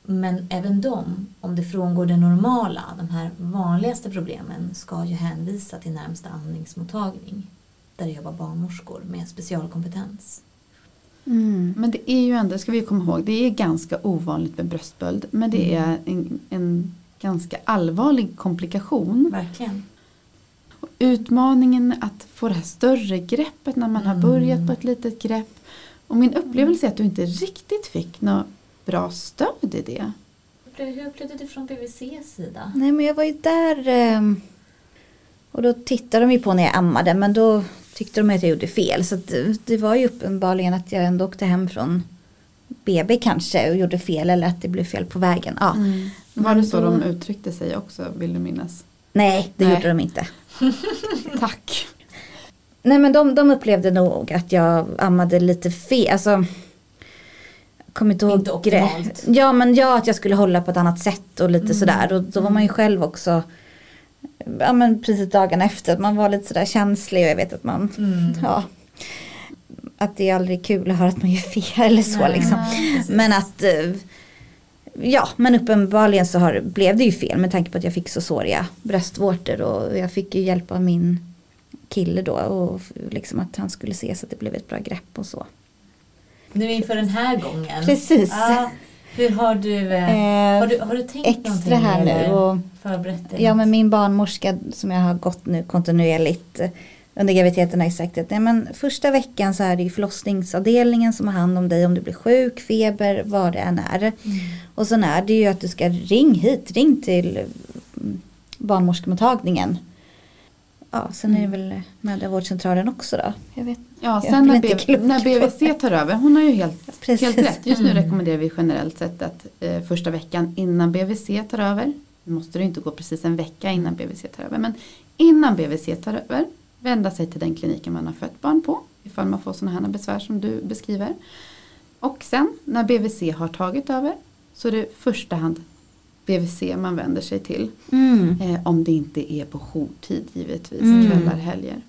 Men även de, om det frångår det normala, de här vanligaste problemen, ska ju hänvisa till närmsta amningsmottagning där det jobbar barnmorskor med specialkompetens. Mm. Men det är ju ändå, ska vi komma ihåg, det är ganska ovanligt med bröstböld. Men det Mm. är en, en ganska allvarlig komplikation. Verkligen. Utmaningen att få det här större greppet när man har Mm. börjat på ett litet grepp. Och min upplevelse är att du inte riktigt fick något bra stöd i det. Hur upplevde du från BVCs sida? Nej men jag var ju där ehm, och då tittade de ju på när jag ammade men då tyckte de att jag gjorde fel. Så att det- det var ju uppenbarligen att jag ändå åkte hem från BB kanske och gjorde fel eller att det blev fel på vägen. Ja. Var det så de uttryckte sig också, vill du minnas? Nej, det Nej. gjorde de inte. Tack. Nej men de, de upplevde nog att jag ammade lite fel. Alltså, kommer inte ihåg. Inte optimalt. Ja men ja att jag skulle hålla på ett annat sätt och lite Mm. sådär. Och då var man ju själv också. Ja men precis dagarna efter. att Man var lite sådär känslig och jag vet att man. Mm. Ja. Att det är aldrig kul att höra att man gör fel eller så Nej, liksom. precis. Men att. Ja men uppenbarligen så har, blev det ju fel med tanke på att jag fick så såriga bröstvårtor. Och jag fick ju hjälp av min kille då. Och liksom att han skulle se så att det blev ett bra grepp och så. Nu inför den här gången. Precis. Ja, hur har du, eh, Eh, har du, har du tänkt extra här nu och- Ja men min barnmorska som jag har gått nu kontinuerligt under graviditeten har ju sagt att nej, men första veckan så är det ju förlossningsavdelningen som har hand om dig om du blir sjuk, feber, vad det än är. Mm. Och sen är det ju att du ska ring hit, ring till mm, barnmorskemottagningen. Ja, sen är det väl mödravårdscentralen också då. Jag vet. Ja, Jag sen när, blir inte B- klok när BVC tar över, hon har ju helt, Precis. helt rätt. Just nu Mm. rekommenderar vi generellt sett att eh, första veckan innan BVC tar över, nu måste det ju inte gå precis en vecka innan BVC tar över, men innan BVC tar över, vända sig till den kliniken man har fött barn på, ifall man får sådana här besvär som du beskriver. Och sen när BVC har tagit över så är det i första hand BVC man vänder sig till. Mm. Eh, om det inte är på jourtid givetvis, Mm. kvällar, helger.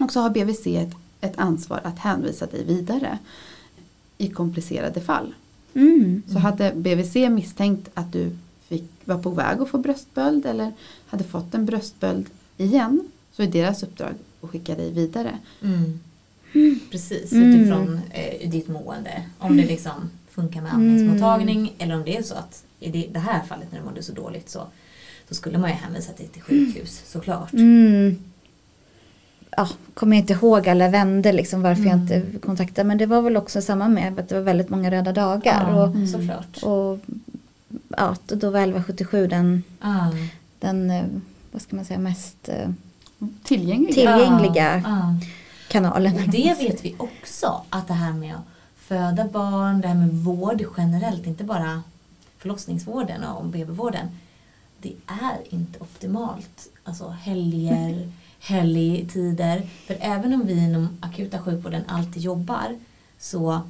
Och så har BVC ett, ett ansvar att hänvisa dig vidare i komplicerade fall. Mm. Så hade BVC misstänkt att du fick, var på väg att få bröstböld eller hade fått en bröstböld igen så är deras uppdrag att skicka dig vidare. Mm. Precis, Mm. utifrån eh, ditt mående. Om det liksom funkar med andningsmottagning eller om det är så att i det, det här fallet när du mådde så dåligt så, så skulle man ju hänvisa dig till sjukhus såklart. Mm. Ja, kommer jag inte ihåg alla vänder liksom varför jag Mm. inte kontaktade. Men det var väl också samma med att det var väldigt många röda dagar. Ja, Och, Mm. såklart. och ja, då- var 1177 den, Ah. den eh, vad ska man säga, mest eh, Tillgänglig. Till- Tillgängliga. Ah, ah. kanalen. Och det vet vi också, att det här med att föda barn, det här med vård generellt, inte bara förlossningsvården och BB-vården. Det är inte optimalt. Alltså helger, helgtider. För även om vi inom akuta sjukvården alltid jobbar så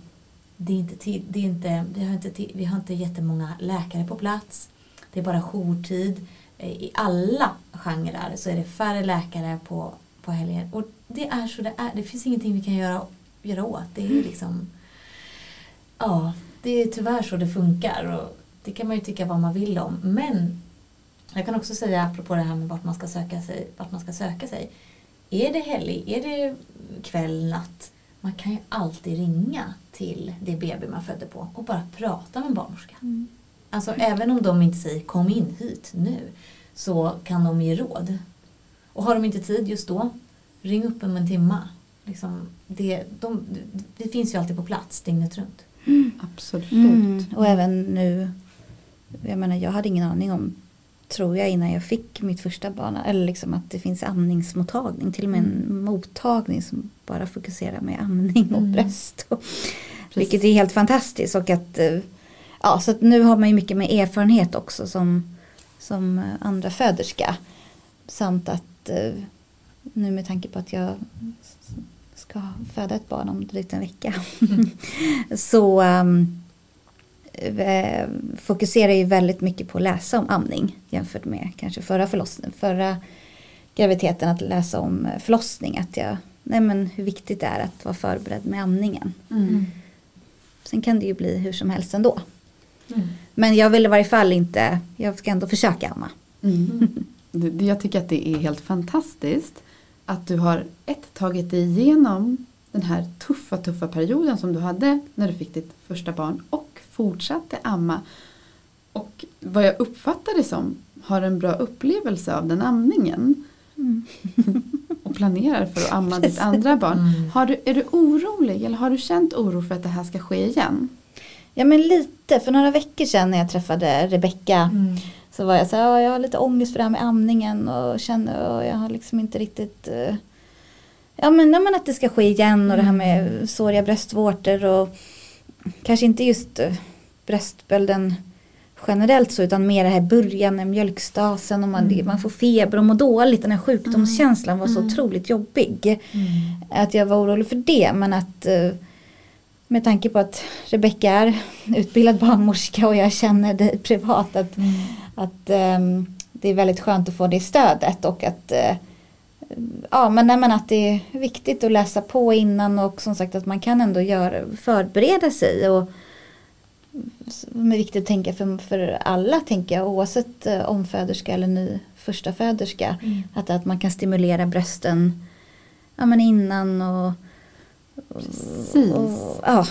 det är inte det är inte, vi, har inte tid, vi har inte jättemånga läkare på plats. Det är bara jourtid. Eh, I alla genrer så är det färre läkare på, på helger. Och det är så det är. Det finns ingenting vi kan göra, göra åt. Det är liksom... Ja, det är tyvärr så det funkar. Och det kan man ju tycka vad man vill om. Men jag kan också säga apropå det här med vart man ska söka sig. Vart man ska söka sig. Är det helg, är det kväll, natt. Man kan ju alltid ringa till det BB man födde på och bara prata med en barnmorska. Mm. Alltså även om de inte säger kom in hit nu så kan de ge råd. Och har de inte tid just då, ring upp om en timma. liksom, det, de, det finns ju alltid på plats dygnet runt. Absolut. Mm. Och även nu, jag menar jag hade ingen aning om, tror jag innan jag fick mitt första barn, eller liksom att det finns amningsmottagning, till och med en mottagning som bara fokuserar med amning och Mm. bröst. Och, vilket är helt fantastiskt och att, eh, ja så nu har man ju mycket med erfarenhet också som, som eh, andra föderska. Samt att eh, nu med tanke på att jag ska föda ett barn om drygt en vecka. så um, fokuserar ju väldigt mycket på att läsa om amning jämfört med kanske förra förlossningen, förra graviditeten att läsa om förlossning. Att jag, nej men hur viktigt det är att vara förberedd med amningen. Mm. Sen kan det ju bli hur som helst ändå. Mm. Men jag vill i varje fall inte, jag ska ändå försöka amma. Mm. Jag tycker att det är helt fantastiskt att du har ett tagit dig igenom den här tuffa, tuffa perioden som du hade när du fick ditt första barn och fortsatte amma. Och vad jag uppfattar det som har en bra upplevelse av den amningen och planerar för att amma ditt andra barn. Mm. Har du, är du orolig eller har du känt oro för att det här ska ske igen? Ja men lite, för några veckor sedan när jag träffade Rebecka Mm. så var jag så här, "Ja, jag har lite ångest för det här med amningen och känner och jag har liksom inte riktigt eh, Ja men, ja men att det ska ske igen och det här med såriga bröstvårtor och kanske inte just eh, bröstbölden generellt så utan mer det här början med mjölkstasen och man, man får feber och mår dåligt. Den här sjukdomskänslan var så otroligt jobbig. Mm. Att jag var orolig för det men att eh, med tanke på att Rebecka är utbildad barnmorska och jag känner dig privat att, Mm. att ehm, det är väldigt skönt att få det stödet och att eh, Ja men, nej, men att det är viktigt att läsa på innan och som sagt att man kan ändå göra, förbereda sig. Och, som är viktigt att tänka för, för alla tänker jag oavsett eh, omföderska eller ny första föderska. Mm. Att, att man kan stimulera brösten ja, men innan och, Precis. och ja,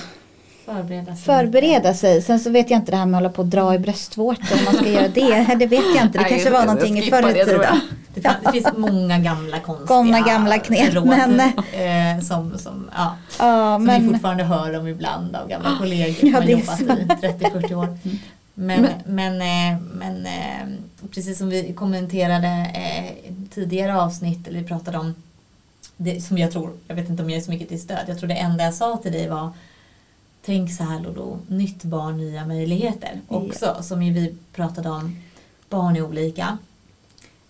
Förbereda sig. förbereda sig. Sen så vet jag inte det här med att hålla på och dra i bröstvårtor om man ska göra det. Det vet jag inte. Det Nej, kanske var någonting i förr det, i tiden. Det, finns många gamla konstiga Många gamla knep, råd men- eh, som, som, ja, Ja, som vi men fortfarande hör om ibland av gamla kollegor Ja, som har jobbat så. i 30-40 år. Men, men, eh, men eh, precis som vi kommenterade eh, tidigare avsnitt, eller vi pratade om det som jag tror, jag vet inte om jag är så mycket till stöd, jag tror det enda jag sa till dig var Tänk så här Lolo, nytt barn, nya möjligheter. Också som ju vi pratade om, barn är olika.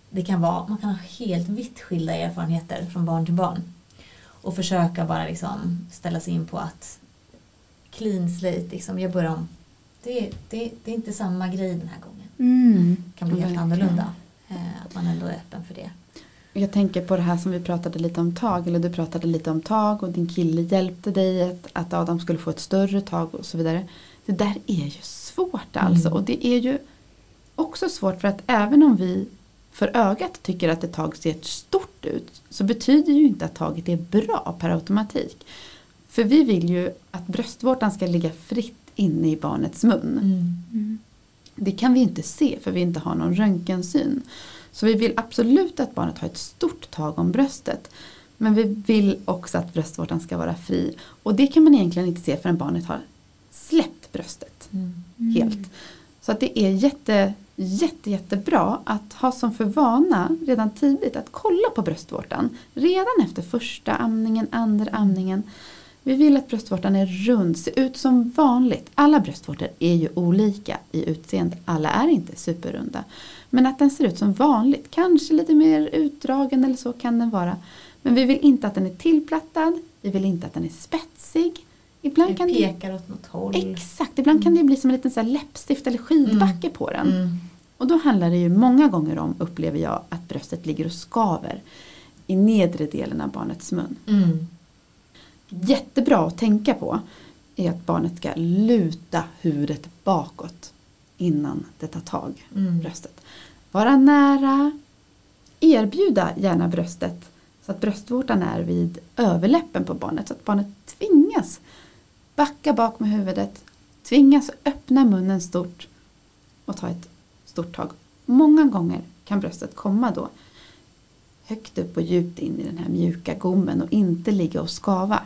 Det kan vara, man kan ha helt vitt skilda erfarenheter från barn till barn. Och försöka bara liksom ställa sig in på att clean slate, liksom, jag börjar om. Det, det, det är inte samma grej den här gången. mm, Det kan bli helt annorlunda. Eh, att man ändå är öppen för det. Jag tänker på det här som vi pratade lite om tag, eller du pratade lite om tag och din kille hjälpte dig att, att Adam skulle få ett större tag och så vidare. Det där är ju svårt alltså Mm. och det är ju också svårt för att även om vi för ögat tycker att ett tag ser stort ut så betyder ju inte att taget är bra per automatik. För vi vill ju att bröstvårtan ska ligga fritt inne i barnets mun. mm, Det kan vi inte se för vi inte har någon röntgensyn. Så vi vill absolut att barnet har ett stort tag om bröstet. Men vi vill också att bröstvårtan ska vara fri. Och det kan man egentligen inte se förrän barnet har släppt bröstet Mm. helt. Så att det är jätte, jätte, jättebra att ha som för vana redan tidigt att kolla på bröstvårtan. Redan efter första amningen, andra amningen. Vi vill att bröstvårtan är rund, ser ut som vanligt. Alla bröstvårtor är ju olika i utseende. Alla är inte superrunda. Men att den ser ut som vanligt, kanske lite mer utdragen eller så kan den vara. Men vi vill inte att den är tillplattad, vi vill inte att den är spetsig. Ibland Det kan det pekar åt något håll. Exakt, ibland kan det bli som en liten så läppstift eller skidbacke på den. Mm. Och då handlar det ju många gånger om, upplever jag, att bröstet ligger och skaver i nedre delen av barnets mun. Jättebra att tänka på är att barnet ska luta huvudet bakåt innan det tar tag Mm. bröstet. Vara nära, erbjuda gärna bröstet så att bröstvårtan är vid överläppen på barnet så att barnet tvingas backa bak med huvudet, tvingas öppna munnen stort och ta ett stort tag. Många gånger kan bröstet komma då högt upp och djupt in i den här mjuka gommen och inte ligga och skava.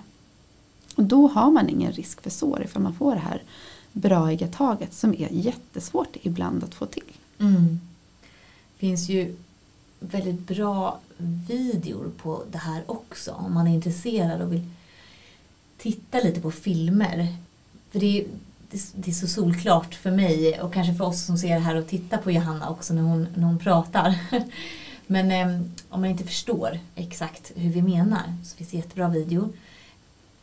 Och då har man ingen risk för sår ifall man får det här braiga taget som är jättesvårt ibland att få till. Mm. finns ju väldigt bra videor på det här också om man är intresserad och vill titta lite på filmer. För det är, det är så solklart för mig och kanske för oss som ser det här och tittar på Johanna också när hon, när hon pratar. Men eh, om man inte förstår exakt hur vi menar så finns det jättebra videor.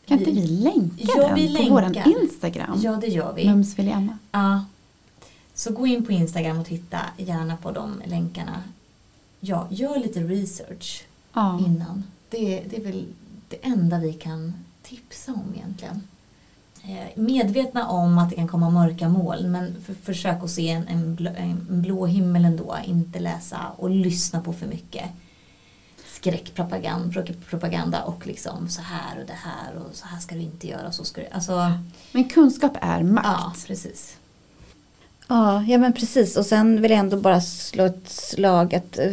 Kan inte vi länka Ja, den vi på vår länkar. Instagram? Ja, det gör vi. Mums vill Emma. Ja. Så gå in på Instagram och titta gärna på de länkarna. Ja, gör lite research Ja. innan. Det, det är väl det enda vi kan tipsa om egentligen. Eh, Medvetna om att det kan komma mörka moln men för, försök att se en, en, blå, en blå himmel ändå. Inte läsa och lyssna på för mycket skräckpropaganda propaganda och liksom så här och det här och så här ska du inte göra. Så ska du, alltså, Men kunskap är makt. ja, precis. Ja, ja men precis och sen vill jag ändå bara slå ett slag att eh,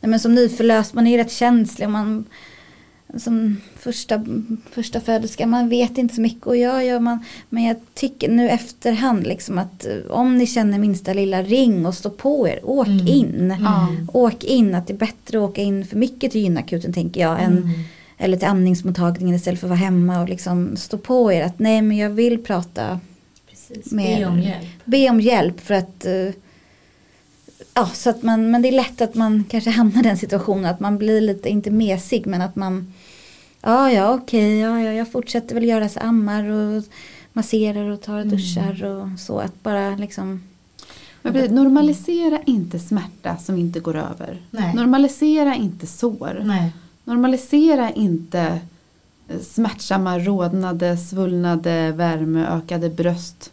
nej men som nyförlöst man är ju rätt känslig och man som första, första föderska, man vet inte så mycket och jag gör man, men jag tycker nu efterhand liksom att eh, om ni känner minsta lilla ring och stå på er, åk Mm. in. Ja. Åk in, att det är bättre att åka in för mycket till gynakuten tänker jag än Mm. eller till amningsmottagningen istället för att vara hemma och liksom stå på er att nej men jag vill prata Precis, Mer- be om hjälp. be om hjälp för att eh, ja så att man men det är lätt att man kanske hamnar i den situationen att man blir lite inte mesig men att man ja ja okej ja, ja jag fortsätter väl göra så ammar och masserar och tar duschar och så att bara liksom Men precis, normalisera inte smärta som inte går över. Nej. Normalisera inte sår. Nej. Normalisera inte eh, smärtsamma, rodnade, svullnade, värmeökade bröst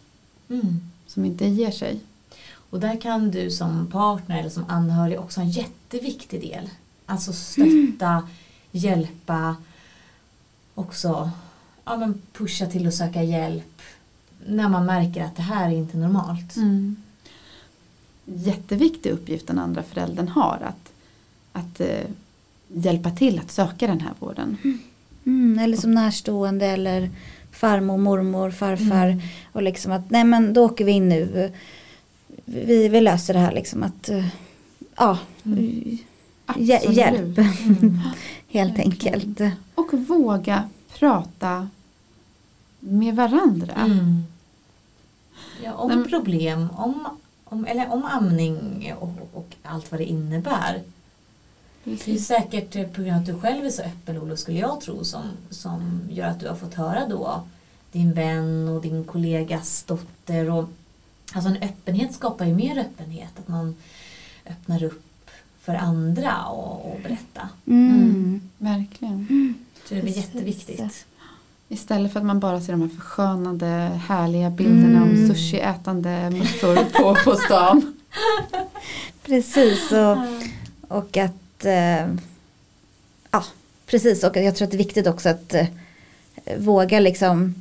Mm. som inte ger sig. Och där kan du som partner eller som anhörig också ha en jätteviktig del. Alltså stötta, hjälpa, också ja, men pusha till att söka hjälp när man märker att det här är inte normalt. Mm. Jätteviktig uppgift den andra föräldern har att, att eh, hjälpa till att söka den här vården. mm, eller som närstående eller farmor, mormor, farfar Mm. och liksom att nej men då åker vi in nu vi, vi löser det här liksom att eh, ja Mm. Absolut. hjälp Mm. helt Verkligen. enkelt. Och våga prata med varandra. Mm. Ja, om men- problem, om, om, eller om amning och, och allt vad det innebär. Det är Precis. säkert eh, på grund av att du själv är så öppen Olof skulle jag tro som, som gör att du har fått höra då din vän och din kollegas dotter. Och, alltså en öppenhet skapar ju mer öppenhet. Att man öppnar upp för andra och, och berätta. Mm. Mm. Verkligen. Så det är Precis. jätteviktigt. Istället för att man bara ser de här förskönade härliga bilderna Mm. om sushiätande morsor på, på stan. Precis och, och att eh, ja precis och jag tror att det är viktigt också att eh, våga liksom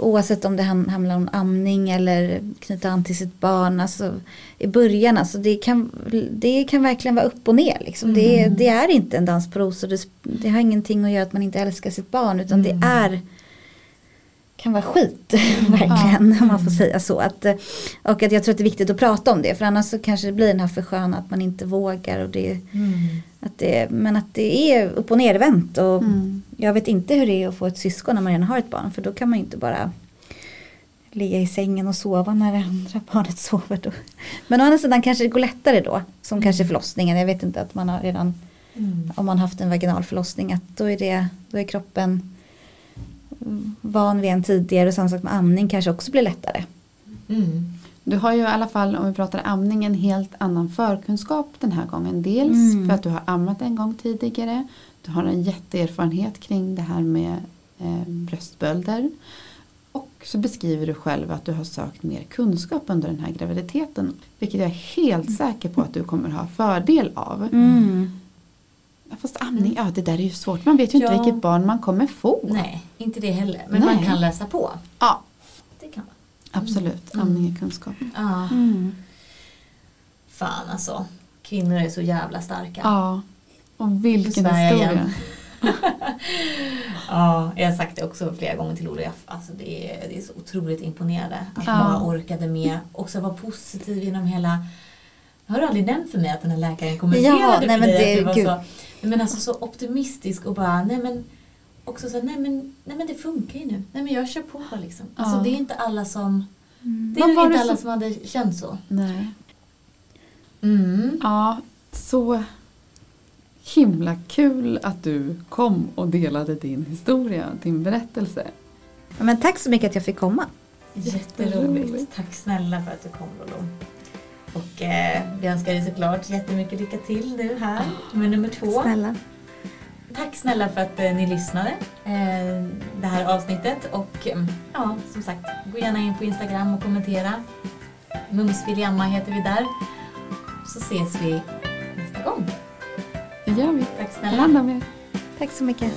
oavsett om det handlar om amning eller knyta an till sitt barn alltså i början alltså det kan, det kan verkligen vara upp och ner liksom. det, är- Mm. det är inte en dans på rosor det, det har ingenting att göra att man inte älskar sitt barn utan Mm. det är kan vara skit verkligen om man får säga så. Att, eh, och att jag tror att det är viktigt att prata om det för annars så kanske det blir den här försköna att man inte vågar. Och det, Mm. att det, men att det är upp och nervänt och Mm. jag vet inte hur det är att få ett syskon när man redan har ett barn för då kan man ju inte bara ligga i sängen och sova när det andra barnet sover. Då. Men å andra sidan kanske det går lättare då som kanske förlossningen. Jag vet inte att man har redan Mm. om man haft en vaginal förlossning att då är, det, då är kroppen mm, van vid en tidigare och samma sak med amning kanske också blir lättare. Mm. Du har ju i alla fall om vi pratar amning en helt annan förkunskap den här gången. Dels Mm. för att du har ammat en gång tidigare. Du har en jätteerfarenhet kring det här med eh, bröstbölder. Och så beskriver du själv att du har sökt mer kunskap under den här graviditeten. Vilket jag är helt säker på att du kommer ha fördel av. Mm. Fast amning, ja det där är ju svårt. Man vet ju inte Ja. vilket barn man kommer få. Nej, inte det heller. Men man Nej. kan läsa på. Ja, Det kan man. absolut. Mm. Amning är kunskap. Ja. Mm. Fan alltså. Kvinnor är så jävla starka. Ja, Och vilken historia. ja, jag har sagt det också flera gånger till Olle. Alltså det, är, det är så otroligt imponerande att Ja. man orkade med. Också vara positiv genom hela... Har du aldrig nämnt för mig att den här läkaren kommenterade Ja, nej, men dig det- att du var så, men alltså så optimistisk och bara nej men också så nej men, nej men det funkar ju nu. Nej men jag kör på liksom. Alltså Ja. det är inte alla som det Vad är inte det alla som- som hade känt så. Nej. Mm. Ja, så himla kul att du kom och delade din historia, din berättelse. Ja, Men tack så mycket att jag fick komma. Jätteroligt. Jätteroligt. Tack snälla för att du kom Lolo. Och eh, vi önskar dig såklart jättemycket lycka till nu här med nummer två. Snälla. Tack snälla för att eh, ni lyssnade eh, det här avsnittet och eh, ja, som sagt, gå gärna in på Instagram och kommentera. Mumsfiliamma heter vi där. Så ses vi nästa gång. Det gör vi. Tack Ta snälla. hand om er. Tack så mycket.